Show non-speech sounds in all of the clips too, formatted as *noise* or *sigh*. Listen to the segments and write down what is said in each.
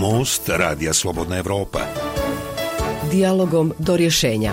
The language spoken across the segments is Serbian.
Most Radija Slobodna Evropa. Dialogom do rješenja.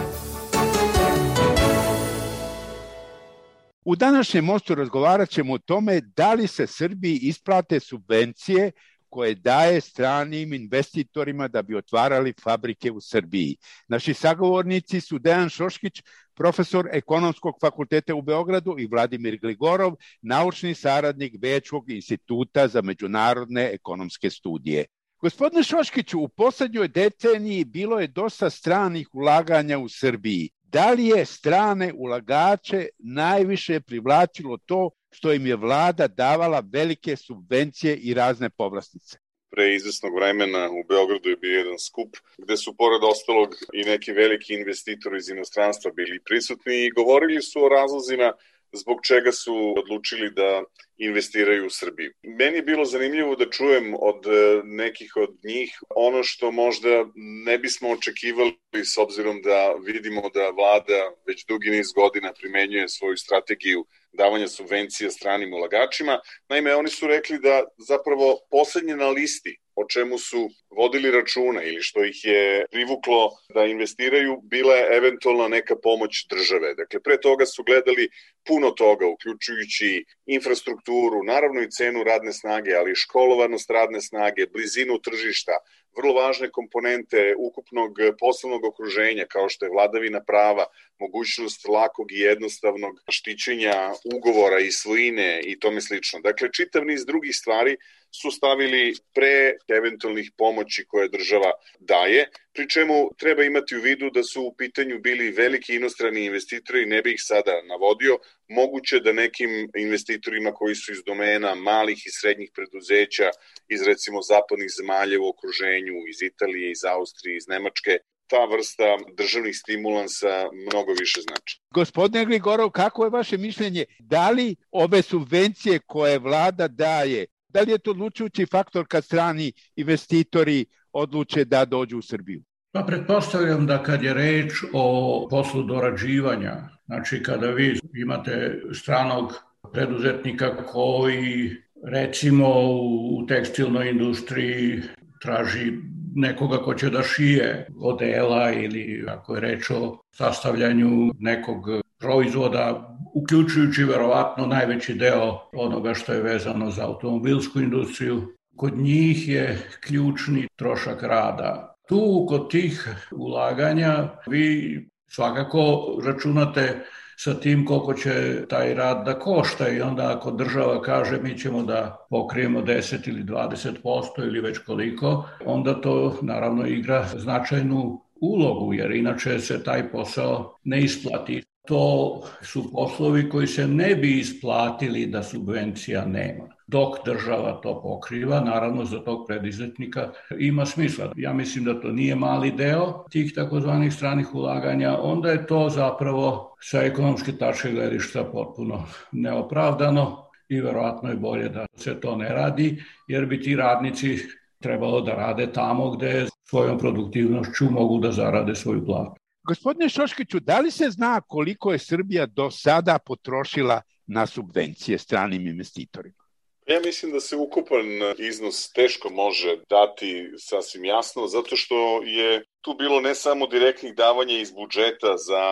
U današnjem mostu razgovarat ćemo o tome da li se Srbiji isplate subvencije koje daje stranim investitorima da bi otvarali fabrike u Srbiji. Naši sagovornici su Dejan Šoškić, profesor Ekonomskog fakulteta u Beogradu i Vladimir Gligorov, naučni saradnik Bečkog instituta za međunarodne ekonomske studije. Gospodine Šoškiću, u poslednjoj deceniji bilo je dosta stranih ulaganja u Srbiji. Da li je strane ulagače najviše privlačilo to što im je vlada davala velike subvencije i razne povlastice? pre izvesnog vremena u Beogradu je bio jedan skup gde su pored ostalog i neki veliki investitori iz inostranstva bili prisutni i govorili su o razlozima zbog čega su odlučili da investiraju u Srbiju. Meni je bilo zanimljivo da čujem od e, nekih od njih ono što možda ne bismo očekivali s obzirom da vidimo da vlada već dugi niz godina primenjuje svoju strategiju davanja subvencija stranim ulagačima. Naime, oni su rekli da zapravo poslednje na listi o čemu su vodili računa ili što ih je privuklo da investiraju, bila je eventualno neka pomoć države. Dakle, pre toga su gledali puno toga, uključujući infrastrukturu, naravno i cenu radne snage, ali i školovanost radne snage, blizinu tržišta, vrlo važne komponente ukupnog poslovnog okruženja kao što je vladavina prava, mogućnost lakog i jednostavnog štićenja ugovora i svojine i tome slično. Dakle, čitav niz drugih stvari su stavili pre eventualnih pomoći koje država daje, pri čemu treba imati u vidu da su u pitanju bili veliki inostrani investitori, ne bih ih sada navodio, moguće da nekim investitorima koji su iz domena malih i srednjih preduzeća iz recimo zapadnih zemalja u okruženju, iz Italije, iz Austrije, iz Nemačke, ta vrsta državnih stimulansa mnogo više znači. Gospodine Grigorov, kako je vaše mišljenje? Da li ove subvencije koje vlada daje Da li je to odlučujući faktor kad strani investitori odluče da dođu u Srbiju? Pa pretpostavljam da kad je reč o poslu dorađivanja, znači kada vi imate stranog preduzetnika koji recimo u tekstilnoj industriji traži nekoga ko će da šije odela ili ako je reč o sastavljanju nekog proizvoda uključujući verovatno najveći deo onoga što je vezano za automobilsku industriju. Kod njih je ključni trošak rada. Tu kod tih ulaganja vi svakako računate sa tim koliko će taj rad da košta i onda ako država kaže mi ćemo da pokrijemo 10 ili 20% ili već koliko, onda to naravno igra značajnu ulogu, jer inače se taj posao ne isplati. To su poslovi koji se ne bi isplatili da subvencija nema. Dok država to pokriva, naravno za tog predizetnika ima smisla. Ja mislim da to nije mali deo tih takozvanih stranih ulaganja, onda je to zapravo sa ekonomske tačke gledišta potpuno neopravdano i verovatno je bolje da se to ne radi, jer bi ti radnici trebalo da rade tamo gde svojom produktivnošću mogu da zarade svoju platu. Gospodine Šoškiću, da li se zna koliko je Srbija do sada potrošila na subvencije stranim investitorima? Ja mislim da se ukupan iznos teško može dati sasvim jasno, zato što je tu bilo ne samo direktnih davanja iz budžeta za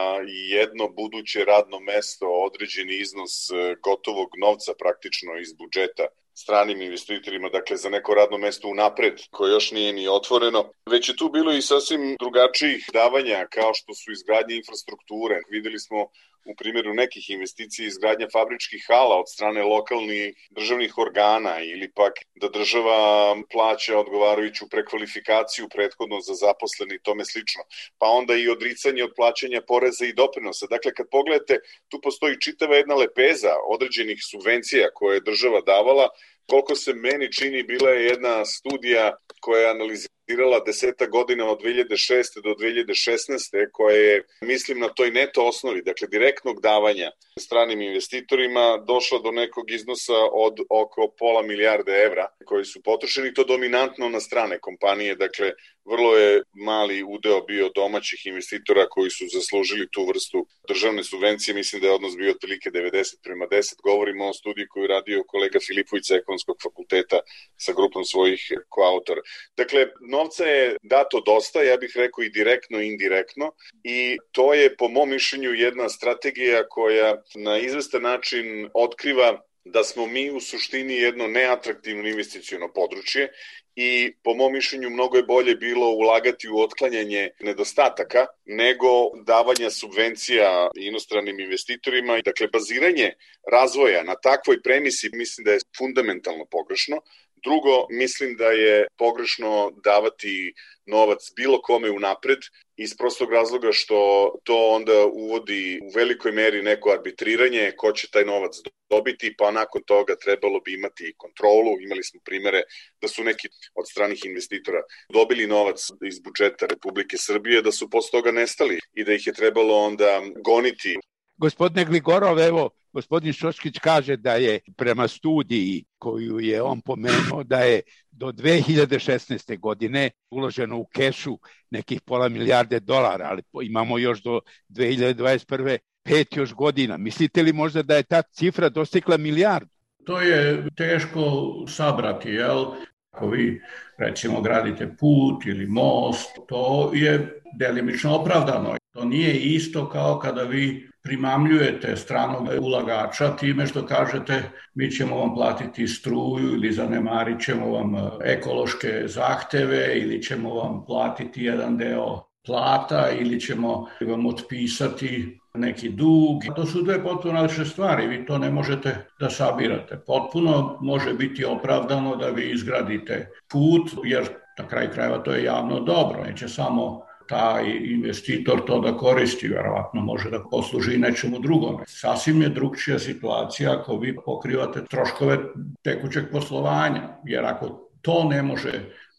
jedno buduće radno mesto, određeni iznos e, gotovog novca praktično iz budžeta stranim investitorima, dakle za neko radno mesto u napred koje još nije ni otvoreno, već je tu bilo i sasvim drugačijih davanja kao što su izgradnje infrastrukture. Videli smo u primjeru nekih investicija izgradnja fabričkih hala od strane lokalnih državnih organa ili pak da država plaća odgovarajuću prekvalifikaciju prethodno za zaposleni i tome slično. Pa onda i odricanje od plaćanja poreza i doprinosa. Dakle, kad pogledate, tu postoji čitava jedna lepeza određenih subvencija koje je država davala, koliko se meni čini bila je jedna studija koja je analizirala deseta godina od 2006. do 2016. koja je, mislim na toj neto osnovi, dakle direktnog davanja stranim investitorima, došla do nekog iznosa od oko pola milijarde evra koji su potrošeni, to dominantno na strane kompanije, dakle vrlo je mali udeo bio domaćih investitora koji su zaslužili tu vrstu državne subvencije, mislim da je odnos bio otprilike 90 prema 10, govorimo o studiji koju radio kolega Filipović sa ekonomskog fakulteta sa grupom svojih koautora. Dakle, novca je dato dosta, ja bih rekao i direktno i indirektno. I to je po mom mišljenju jedna strategija koja na izvestan način otkriva da smo mi u suštini jedno neatraktivno investicijono područje i po mom mišljenju mnogo je bolje bilo ulagati u otklanjanje nedostataka nego davanja subvencija inostranim investitorima. Dakle, baziranje razvoja na takvoj premisi mislim da je fundamentalno pogrešno. Drugo, mislim da je pogrešno davati novac bilo kome unapred iz prostog razloga što to onda uvodi u velikoj meri neko arbitriranje ko će taj novac dobiti, pa nakon toga trebalo bi imati kontrolu. Imali smo primere da su neki od stranih investitora dobili novac iz budžeta Republike Srbije, da su posle toga nestali i da ih je trebalo onda goniti. Gospodine Gligorov, evo, gospodin Šoškić kaže da je prema studiji koju je on pomenuo da je do 2016. godine uloženo u kešu nekih pola milijarde dolara, ali imamo još do 2021. pet još godina. Mislite li možda da je ta cifra dostigla milijardu? To je teško sabrati, jel? Ako vi, recimo, gradite put ili most, to je delimično opravdano. To nije isto kao kada vi primamljujete stranog ulagača time što kažete mi ćemo vam platiti struju ili zanemarit ćemo vam e, ekološke zahteve ili ćemo vam platiti jedan deo plata ili ćemo vam otpisati neki dug. To su dve potpuno različite stvari, vi to ne možete da sabirate. Potpuno može biti opravdano da vi izgradite put, jer na kraj krajeva to je javno dobro, neće samo taj investitor to da koristi, verovatno može da posluži nečemu drugom. Sasvim je drugčija situacija ako vi pokrivate troškove tekućeg poslovanja, jer ako to ne može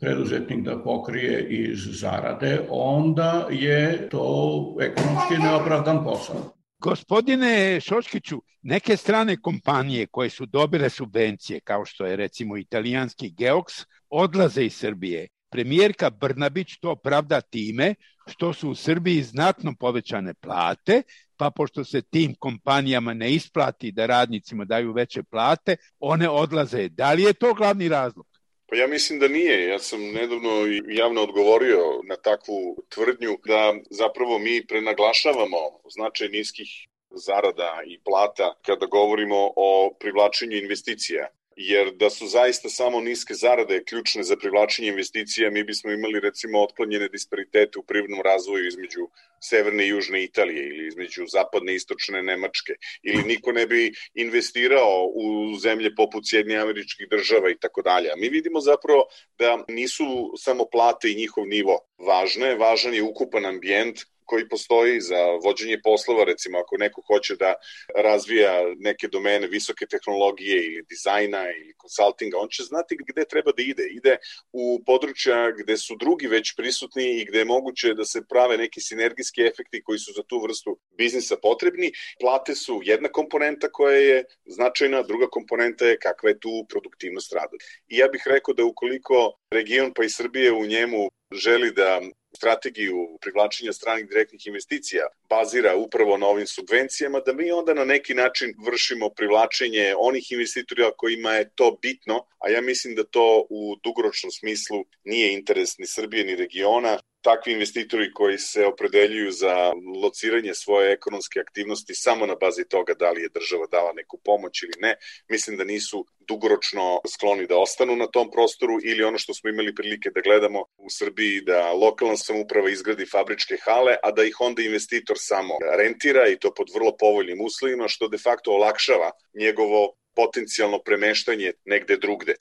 preduzetnik da pokrije iz zarade, onda je to ekonomski neopravdan posao. Gospodine Šoškiću, neke strane kompanije koje su dobile subvencije, kao što je recimo italijanski Geox, odlaze iz Srbije premijerka Brnabić to pravda time što su u Srbiji znatno povećane plate, pa pošto se tim kompanijama ne isplati da radnicima daju veće plate, one odlaze. Da li je to glavni razlog? Pa ja mislim da nije. Ja sam nedavno javno odgovorio na takvu tvrdnju da zapravo mi prenaglašavamo značaj niskih zarada i plata kada govorimo o privlačenju investicija jer da su zaista samo niske zarade ključne za privlačenje investicija, mi bismo imali recimo otklonjene disparitete u privrednom razvoju između severne i južne Italije ili između zapadne i istočne Nemačke ili niko ne bi investirao u zemlje poput Sjednje američkih država i tako dalje. Mi vidimo zapravo da nisu samo plate i njihov nivo važne, važan je ukupan ambijent koji postoji za vođenje poslova, recimo ako neko hoće da razvija neke domene visoke tehnologije ili dizajna ili konsultinga, on će znati gde treba da ide. Ide u područja gde su drugi već prisutni i gde je moguće da se prave neki sinergijski efekti koji su za tu vrstu biznisa potrebni. Plate su jedna komponenta koja je značajna, druga komponenta je kakva je tu produktivnost rada. I ja bih rekao da ukoliko region pa i Srbije u njemu želi da strategiju privlačenja stranih direktnih investicija bazira upravo na ovim subvencijama, da mi onda na neki način vršimo privlačenje onih investitora kojima je to bitno, a ja mislim da to u dugoročnom smislu nije interes ni Srbije ni regiona, takvi investitori koji se opredeljuju za lociranje svoje ekonomske aktivnosti samo na bazi toga da li je država dala neku pomoć ili ne, mislim da nisu dugoročno skloni da ostanu na tom prostoru ili ono što smo imali prilike da gledamo u Srbiji da lokalna samuprava izgradi fabričke hale, a da ih onda investitor samo rentira i to pod vrlo povoljnim uslovima, što de facto olakšava njegovo potencijalno premeštanje negde drugde.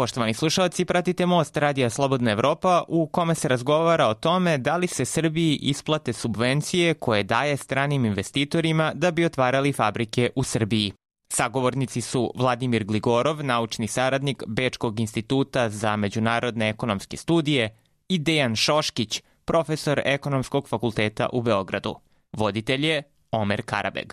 Poštovani slušalci, pratite Most Radija Slobodna Evropa u kome se razgovara o tome da li se Srbiji isplate subvencije koje daje stranim investitorima da bi otvarali fabrike u Srbiji. Sagovornici su Vladimir Gligorov, naučni saradnik Bečkog instituta za međunarodne ekonomske studije i Dejan Šoškić, profesor Ekonomskog fakulteta u Beogradu. Voditelj je Omer Karabeg.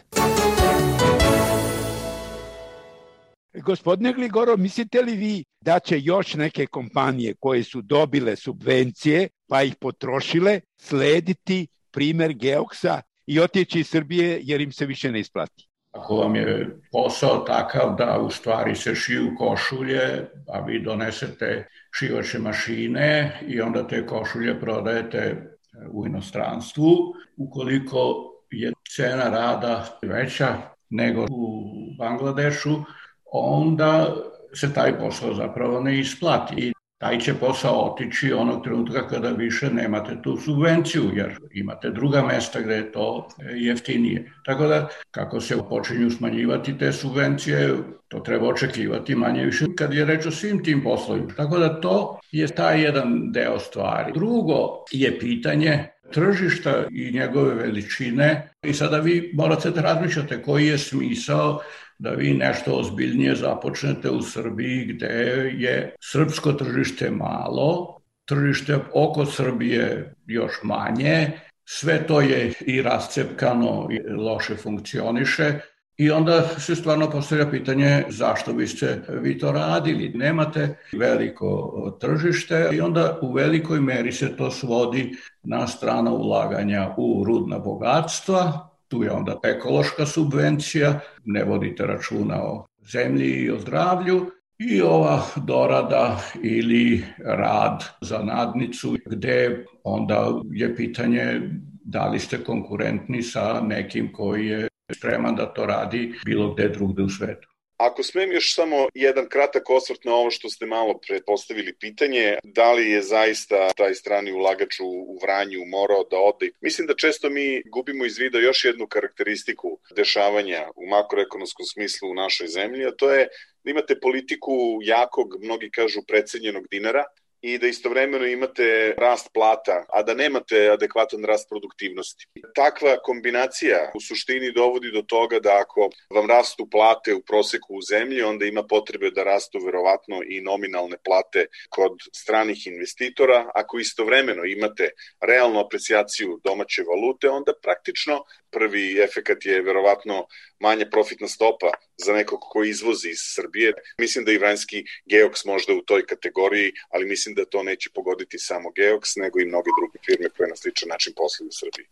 Gospodine Gligoro, mislite li vi da će još neke kompanije koje su dobile subvencije pa ih potrošile slediti primer Geoksa i otići iz Srbije jer im se više ne isplati? Ako vam je posao takav da u stvari se šiju košulje, a vi donesete šivače mašine i onda te košulje prodajete u inostranstvu, ukoliko je cena rada veća nego u Bangladešu, onda se taj posao zapravo ne isplati. I taj će posao otići onog trenutka kada više nemate tu subvenciju, jer imate druga mesta gde je to jeftinije. Tako da, kako se počinju smanjivati te subvencije, to treba očekivati manje više kad je reč o svim tim poslovima. Tako da to je taj jedan deo stvari. Drugo je pitanje tržišta i njegove veličine i sada vi morate da razmišljate koji je smisao da vi nešto ozbiljnije započnete u Srbiji gde je srpsko tržište malo, tržište oko Srbije još manje, sve to je i rascepkano i loše funkcioniše i onda se stvarno postavlja pitanje zašto biste vi to radili. Nemate veliko tržište i onda u velikoj meri se to svodi na strano ulaganja u rudna bogatstva, tu je onda ekološka subvencija, ne vodite računa o zemlji i o zdravlju, i ova dorada ili rad za nadnicu, gde onda je pitanje da li ste konkurentni sa nekim koji je spreman da to radi bilo gde drugde u svetu. Ako smem još samo jedan kratak osvrt na ovo što ste malo predpostavili pitanje, da li je zaista taj strani ulagač u Vranju morao da ode? Mislim da često mi gubimo iz vida još jednu karakteristiku dešavanja u makroekonomskom smislu u našoj zemlji, a to je da imate politiku jakog, mnogi kažu, predsednjenog dinara, i da istovremeno imate rast plata, a da nemate adekvatan rast produktivnosti. Takva kombinacija u suštini dovodi do toga da ako vam rastu plate u proseku u zemlji, onda ima potrebe da rastu verovatno i nominalne plate kod stranih investitora. Ako istovremeno imate realnu apreciaciju domaće valute, onda praktično prvi efekat je verovatno manja profitna stopa za nekog ko izvozi iz Srbije. Mislim da i Vranjski Geoks možda u toj kategoriji, ali mislim da to neće pogoditi samo Geoks, nego i mnoge druge firme koje na sličan način posluju u Srbiji.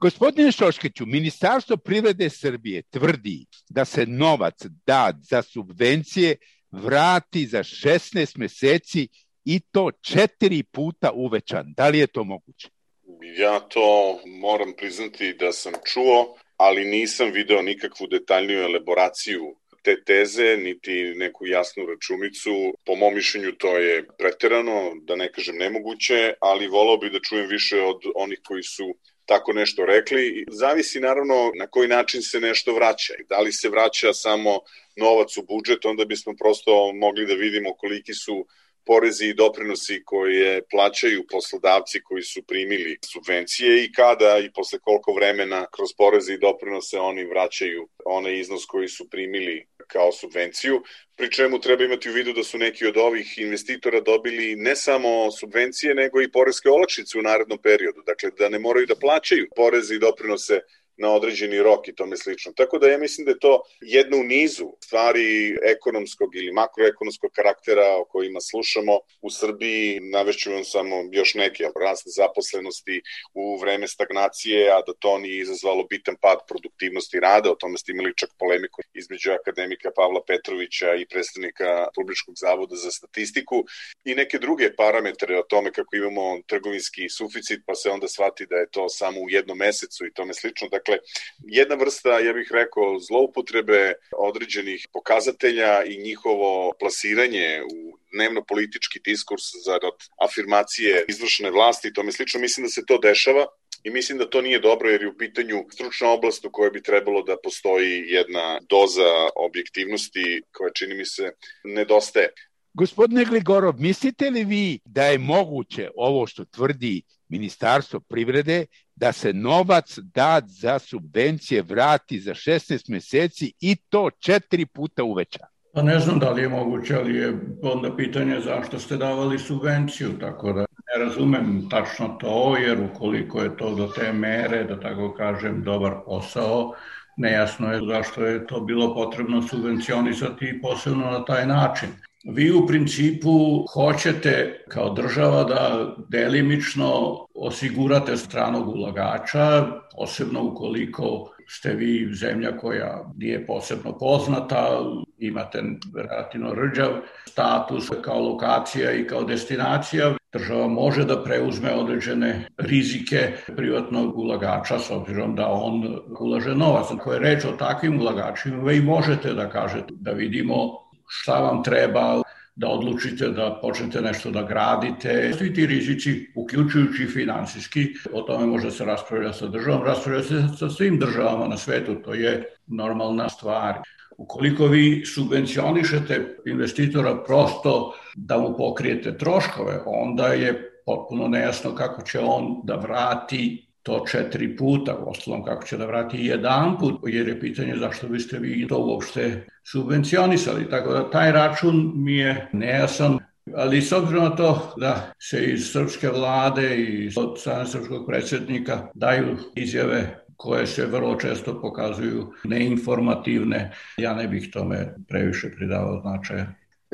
Gospodine Šoškiću, Ministarstvo privrede Srbije tvrdi da se novac dat za subvencije vrati za 16 meseci i to četiri puta uvećan. Da li je to moguće? Ja to moram priznati da sam čuo, ali nisam video nikakvu detaljniju elaboraciju te teze, niti neku jasnu računicu. Po mom mišljenju to je preterano, da ne kažem nemoguće, ali volao bi da čujem više od onih koji su tako nešto rekli. Zavisi naravno na koji način se nešto vraća. Da li se vraća samo novac u budžet, onda bismo prosto mogli da vidimo koliki su porezi i doprinosi koje plaćaju poslodavci koji su primili subvencije i kada i posle koliko vremena kroz poreze i doprinose oni vraćaju onaj iznos koji su primili kao subvenciju, pri čemu treba imati u vidu da su neki od ovih investitora dobili ne samo subvencije, nego i poreske olakšice u narednom periodu. Dakle, da ne moraju da plaćaju poreze i doprinose na određeni rok i tome slično. Tako da ja mislim da je to jedna u nizu stvari ekonomskog ili makroekonomskog karaktera o kojima slušamo u Srbiji. Navešću vam samo još neke, rast zaposlenosti u vreme stagnacije, a da to nije izazvalo bitan pad produktivnosti rada, o tome ste imali čak polemiku između akademika Pavla Petrovića i predstavnika Publičkog zavoda za statistiku i neke druge parametre o tome kako imamo trgovinski suficit, pa se onda shvati da je to samo u jednom mesecu i tome slično. Dakle, Dakle, jedna vrsta, ja bih rekao, zloupotrebe određenih pokazatelja i njihovo plasiranje u dnevno-politički diskurs zarad afirmacije izvršene vlasti i tome slično, mislim da se to dešava i mislim da to nije dobro jer je u pitanju stručna oblast u kojoj bi trebalo da postoji jedna doza objektivnosti koja čini mi se nedostaje. Gospodine Gligorov, mislite li vi da je moguće ovo što tvrdi Ministarstvo privrede da se novac dat za subvencije vrati za 16 meseci i to četiri puta uveća. Pa ne znam da li je moguće, ali je onda pitanje zašto ste davali subvenciju, tako da ne razumem tačno to, jer ukoliko je to do te mere, da tako kažem, dobar posao, nejasno je zašto je to bilo potrebno subvencionisati posebno na taj način. Vi u principu hoćete kao država da delimično osigurate stranog ulagača, posebno ukoliko ste vi zemlja koja nije posebno poznata, imate relativno rđav status kao lokacija i kao destinacija, država može da preuzme određene rizike privatnog ulagača s obzirom da on ulaže novac. Ako je reč o takvim ulagačima, vi možete da kažete da vidimo šta vam treba, da odlučite da počnete nešto da gradite. Svi ti rizici, uključujući finansijski, o tome može se raspravlja sa državom, raspravlja se sa svim državama na svetu, to je normalna stvar. Ukoliko vi subvencionišete investitora prosto da mu pokrijete troškove, onda je potpuno nejasno kako će on da vrati to četiri puta, u ostalom kako će da vrati jedan put, jer je pitanje zašto biste vi to uopšte subvencionisali. Tako da taj račun mi je nejasan, ali s obzirom na to da se iz srpske vlade i od strane srpskog predsednika daju izjave koje se vrlo često pokazuju neinformativne, ja ne bih tome previše pridavao značaja.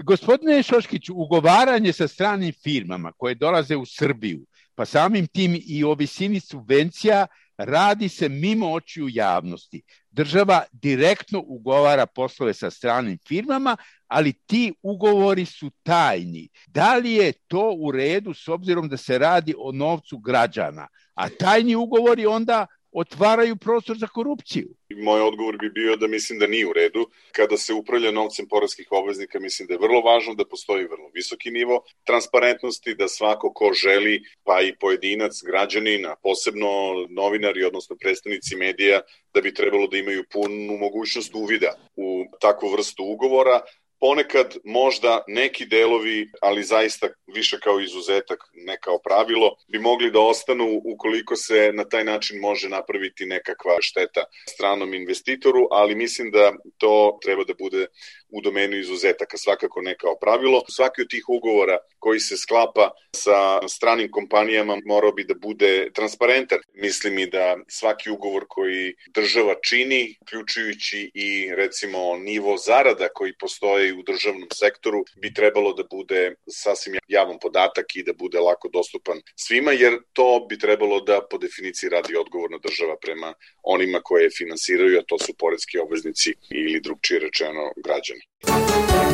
Gospodine Šoškić, ugovaranje sa stranim firmama koje dolaze u Srbiju pa samim tim i o visini subvencija radi se mimo očiju javnosti. Država direktno ugovara poslove sa stranim firmama, ali ti ugovori su tajni. Da li je to u redu s obzirom da se radi o novcu građana? A tajni ugovori onda otvaraju prostor za korupciju. Moj odgovor bi bio da mislim da nije u redu. Kada se upravlja novcem poreskih obveznika, mislim da je vrlo važno da postoji vrlo visoki nivo transparentnosti, da svako ko želi, pa i pojedinac, građanin, a posebno novinari, odnosno predstavnici medija, da bi trebalo da imaju punu mogućnost uvida u takvu vrstu ugovora, ponekad možda neki delovi, ali zaista više kao izuzetak, ne kao pravilo, bi mogli da ostanu ukoliko se na taj način može napraviti nekakva šteta stranom investitoru, ali mislim da to treba da bude u domenu izuzetaka, svakako ne kao pravilo. Svaki od tih ugovora koji se sklapa sa stranim kompanijama morao bi da bude transparentan. Mislim i da svaki ugovor koji država čini, uključujući i recimo nivo zarada koji postoje u državnom sektoru, bi trebalo da bude sasvim javan podatak i da bude lako dostupan svima, jer to bi trebalo da po definiciji radi odgovorna država prema onima koje finansiraju, a to su poredski obveznici ili drugčije rečeno građani.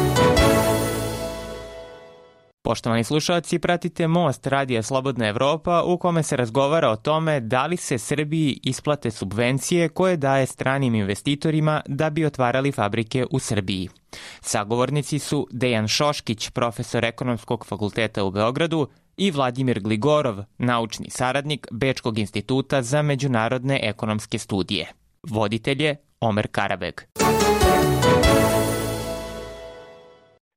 Poštovani slušalci, pratite Most Radija Slobodna Evropa u kome se razgovara o tome da li se Srbiji isplate subvencije koje daje stranim investitorima da bi otvarali fabrike u Srbiji. Sagovornici su Dejan Šoškić, profesor ekonomskog fakulteta u Beogradu, i Vladimir Gligorov, naučni saradnik Bečkog instituta za međunarodne ekonomske studije. Voditelj je Omer Karabeg.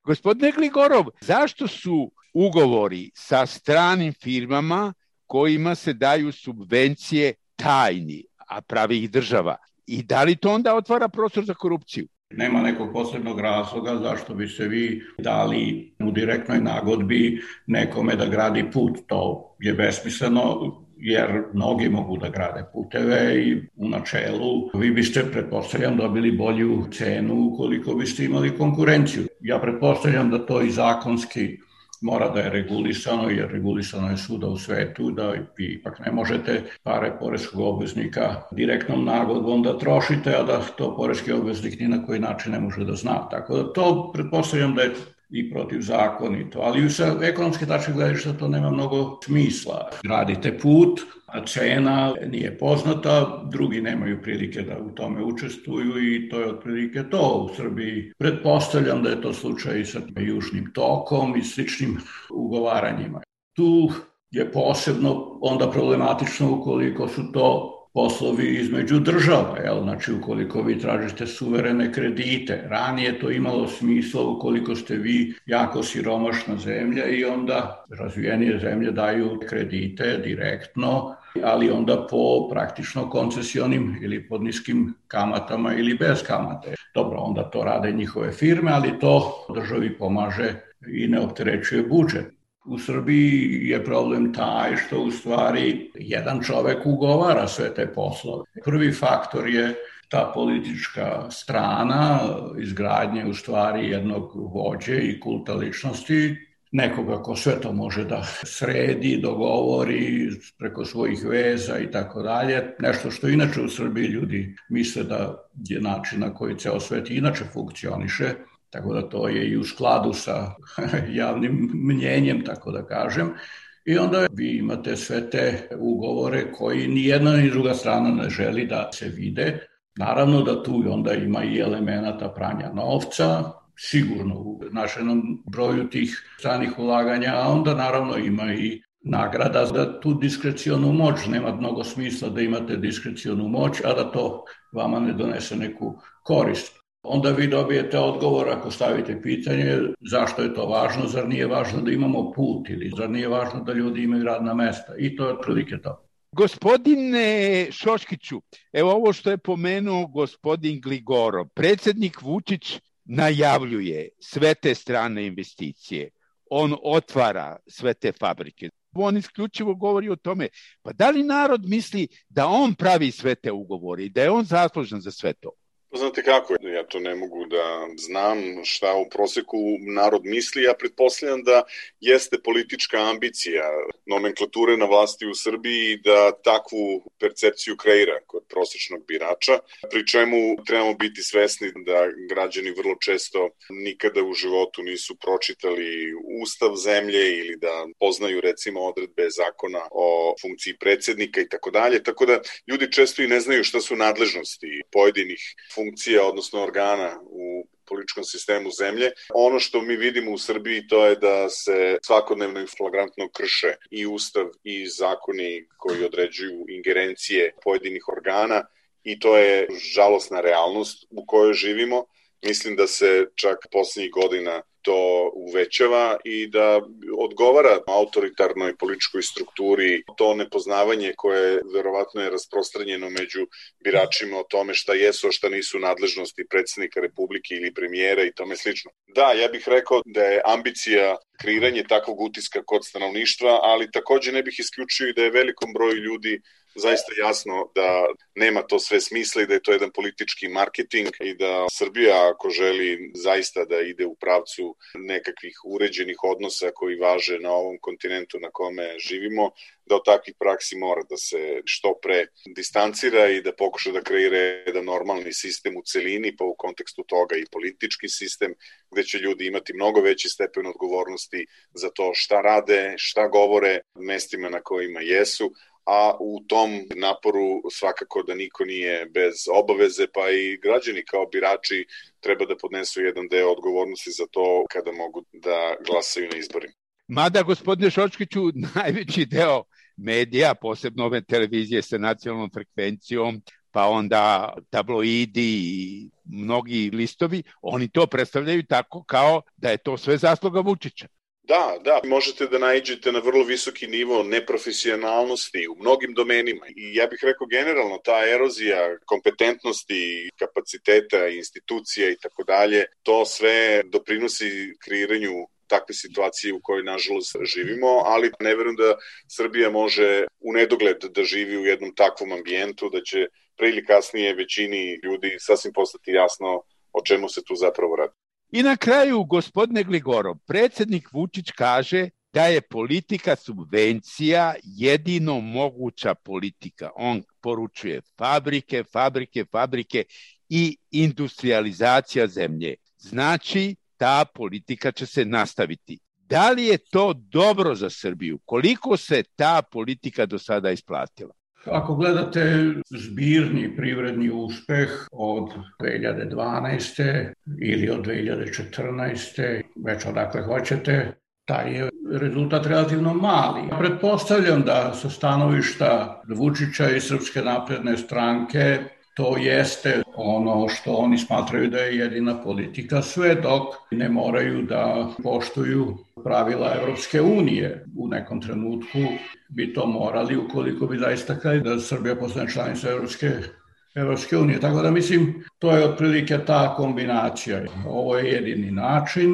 Gospodine Gligorov, zašto su ugovori sa stranim firmama kojima se daju subvencije tajni, a pravi ih država? I da li to onda otvara prostor za korupciju? Nema nekog posebnog razloga zašto bi se vi dali u direktnoj nagodbi nekome da gradi put. To je besmisleno jer mnogi mogu da grade puteve i u načelu vi biste, pretpostavljam, dobili bolju cenu ukoliko biste imali konkurenciju. Ja pretpostavljam da to i zakonski mora da je regulisano, jer regulisano je svuda u svetu, da vi ipak ne možete pare poreskog obveznika direktnom nagodbom da trošite, a da to poreski obveznik ni na koji način ne može da zna. Tako da to pretpostavljam da je i protivzakonito, ali sa ekonomske tačke gledišta to nema mnogo smisla. Gradite put, a cena nije poznata, drugi nemaju prilike da u tome učestvuju i to je otprilike to u Srbiji. Pretpostavljam da je to slučaj sa južnim tokom i sličnim ugovaranjima. Tu je posebno onda problematično ukoliko su to poslovi između država, jel? znači ukoliko vi tražite suverene kredite. Ranije to imalo smisla ukoliko ste vi jako siromašna zemlja i onda razvijenije zemlje daju kredite direktno ali onda po praktično koncesionim ili pod niskim kamatama ili bez kamate. Dobro, onda to rade njihove firme, ali to državi pomaže i ne opterećuje budžet. U Srbiji je problem taj što u stvari jedan čovek ugovara sve te poslove. Prvi faktor je ta politička strana izgradnje u stvari jednog vođe i kulta ličnosti nekoga ko sve to može da sredi, dogovori preko svojih veza i tako dalje. Nešto što inače u Srbiji ljudi misle da je način na koji ceo svet inače funkcioniše, tako da to je i u skladu sa *laughs* javnim mnjenjem, tako da kažem. I onda vi imate sve te ugovore koji ni jedna ni druga strana ne želi da se vide. Naravno da tu onda ima i elemenata pranja novca, sigurno u našenom broju tih stranih ulaganja, a onda naravno ima i nagrada da tu diskrecionu moć, nema mnogo smisla da imate diskrecionu moć, a da to vama ne donese neku korist. Onda vi dobijete odgovor ako stavite pitanje zašto je to važno, zar nije važno da imamo put ili zar nije važno da ljudi imaju radna mesta i to je otprilike to. Gospodine Šoškiću, evo ovo što je pomenuo gospodin Gligoro, predsednik Vučić najavljuje sve te strane investicije, on otvara sve te fabrike. On isključivo govori o tome, pa da li narod misli da on pravi sve te ugovore da je on zaslužan za sve to? Znate kako, ja to ne mogu da znam šta u proseku narod misli, ja pretpostavljam da jeste politička ambicija nomenklature na vlasti u Srbiji da takvu percepciju kreira kod prosečnog birača, pri čemu trebamo biti svesni da građani vrlo često nikada u životu nisu pročitali ustav zemlje ili da poznaju recimo odredbe zakona o funkciji predsednika i tako dalje, tako da ljudi često i ne znaju šta su nadležnosti pojedinih funkcija funkcija, odnosno organa u političkom sistemu zemlje. Ono što mi vidimo u Srbiji to je da se svakodnevno i flagrantno krše i ustav i zakoni koji određuju ingerencije pojedinih organa i to je žalosna realnost u kojoj živimo. Mislim da se čak poslednjih godina to uvećava i da odgovara autoritarnoj političkoj strukturi to nepoznavanje koje verovatno je rasprostranjeno među biračima o tome šta jesu, šta nisu nadležnosti predsednika Republike ili premijera i tome slično. Da, ja bih rekao da je ambicija kreiranje takvog utiska kod stanovništva, ali takođe ne bih isključio i da je velikom broju ljudi zaista jasno da nema to sve smisla i da je to jedan politički marketing i da Srbija ako želi zaista da ide u pravcu nekakvih uređenih odnosa koji važe na ovom kontinentu na kome živimo, da od takvih praksi mora da se što pre distancira i da pokuša da kreira jedan normalni sistem u celini, pa u kontekstu toga i politički sistem, gde će ljudi imati mnogo veći stepen odgovornosti za to šta rade, šta govore, mestima na kojima jesu, a u tom naporu svakako da niko nije bez obaveze, pa i građani kao birači treba da podnesu jedan deo odgovornosti za to kada mogu da glasaju na izborima. Mada, gospodine Šočkiću, *laughs* najveći deo medija, posebno ove televizije sa nacionalnom frekvencijom, pa onda tabloidi i mnogi listovi, oni to predstavljaju tako kao da je to sve zasluga Vučića. Da, da, možete da najđete na vrlo visoki nivo neprofesionalnosti u mnogim domenima i ja bih rekao generalno ta erozija kompetentnosti, kapaciteta, institucija i tako dalje, to sve doprinosi kreiranju takve situacije u kojoj nažalost živimo, ali ne verujem da Srbija može u nedogled da živi u jednom takvom ambijentu, da će pre ili kasnije većini ljudi sasvim postati jasno o čemu se tu zapravo radi. I na kraju, gospodine Gligorov, predsednik Vučić kaže da je politika subvencija jedino moguća politika. On poručuje fabrike, fabrike, fabrike i industrializacija zemlje. Znači, ta politika će se nastaviti. Da li je to dobro za Srbiju? Koliko se ta politika do sada isplatila? Ako gledate zbirni privredni uspeh od 2012. ili od 2014. već odakle hoćete, taj je rezultat relativno mali. Pretpostavljam da sa stanovišta Vučića i Srpske napredne stranke to jeste ono što oni smatraju da je jedina politika sve dok ne moraju da poštuju pravila Evropske unije. U nekom trenutku bi to morali ukoliko bi zaista hteli da Srbija postane članica Evropske Evropske unije. Tako da mislim, to je otprilike ta kombinacija. Ovo je jedini način,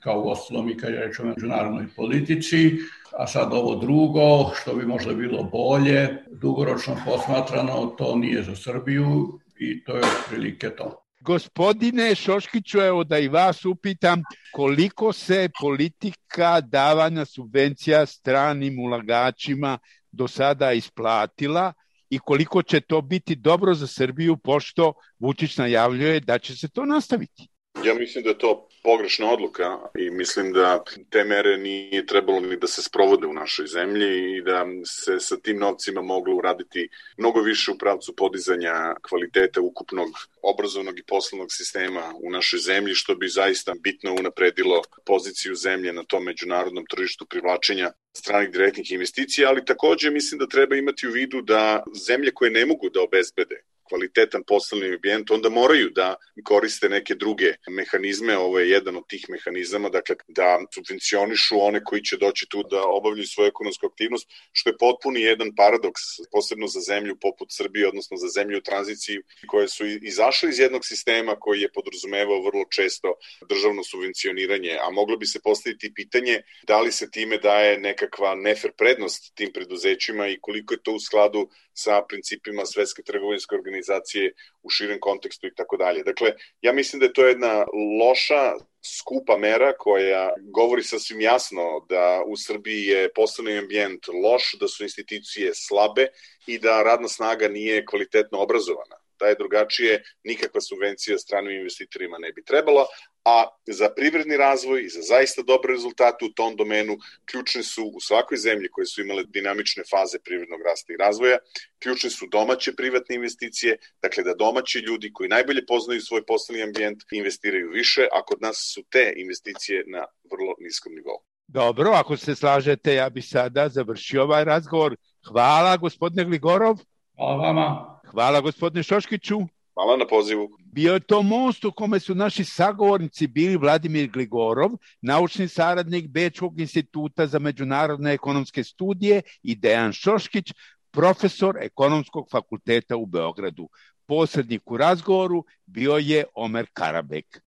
kao u ostalom i kad je rečemo međunarodnoj politici, a sad ovo drugo, što bi možda bilo bolje, dugoročno posmatrano, to nije za Srbiju i to je otprilike to. Gospodine Šoškiću, evo da i vas upitam, koliko se politika davanja subvencija stranim ulagačima do sada isplatila i koliko će to biti dobro za Srbiju, pošto Vučić najavljuje da će se to nastaviti? Ja mislim da je to pogrešna odluka i mislim da te mere nije trebalo ni da se sprovode u našoj zemlji i da se sa tim novcima moglo uraditi mnogo više u pravcu podizanja kvaliteta ukupnog obrazovnog i poslovnog sistema u našoj zemlji, što bi zaista bitno unapredilo poziciju zemlje na tom međunarodnom tržištu privlačenja stranih direktnih investicija, ali takođe mislim da treba imati u vidu da zemlje koje ne mogu da obezbede kvalitetan poslovni ambijent, onda moraju da koriste neke druge mehanizme, ovo je jedan od tih mehanizama, dakle da subvencionišu one koji će doći tu da obavljaju svoju ekonomsku aktivnost, što je potpuni jedan paradoks, posebno za zemlju poput Srbije, odnosno za zemlju u tranziciji, koje su izašle iz jednog sistema koji je podrazumevao vrlo često državno subvencioniranje, a moglo bi se postaviti pitanje da li se time daje nekakva nefer prednost tim preduzećima i koliko je to u skladu sa principima Svetske trgovinske organizacije u širem kontekstu i tako dalje. Dakle, ja mislim da je to jedna loša skupa mera koja govori sasvim jasno da u Srbiji je poslovni ambijent loš, da su institucije slabe i da radna snaga nije kvalitetno obrazovana da je drugačije, nikakva subvencija stranim investitorima ne bi trebala, a za privredni razvoj i za zaista dobre rezultate u tom domenu ključne su u svakoj zemlji koje su imale dinamične faze privrednog rasta i razvoja, ključne su domaće privatne investicije, dakle da domaći ljudi koji najbolje poznaju svoj poslovni ambijent investiraju više, a kod nas su te investicije na vrlo niskom nivou. Dobro, ako se slažete, ja bih sada završio ovaj razgovor. Hvala, gospodine Gligorov. Hvala vama. Hvala gospodine Šoškiću. Hvala na pozivu. Bio je to most u kome su naši sagovornici bili Vladimir Gligorov, naučni saradnik Bečkog instituta za međunarodne ekonomske studije i Dejan Šoškić, profesor ekonomskog fakulteta u Beogradu. Posrednik u razgovoru bio je Omer Karabek.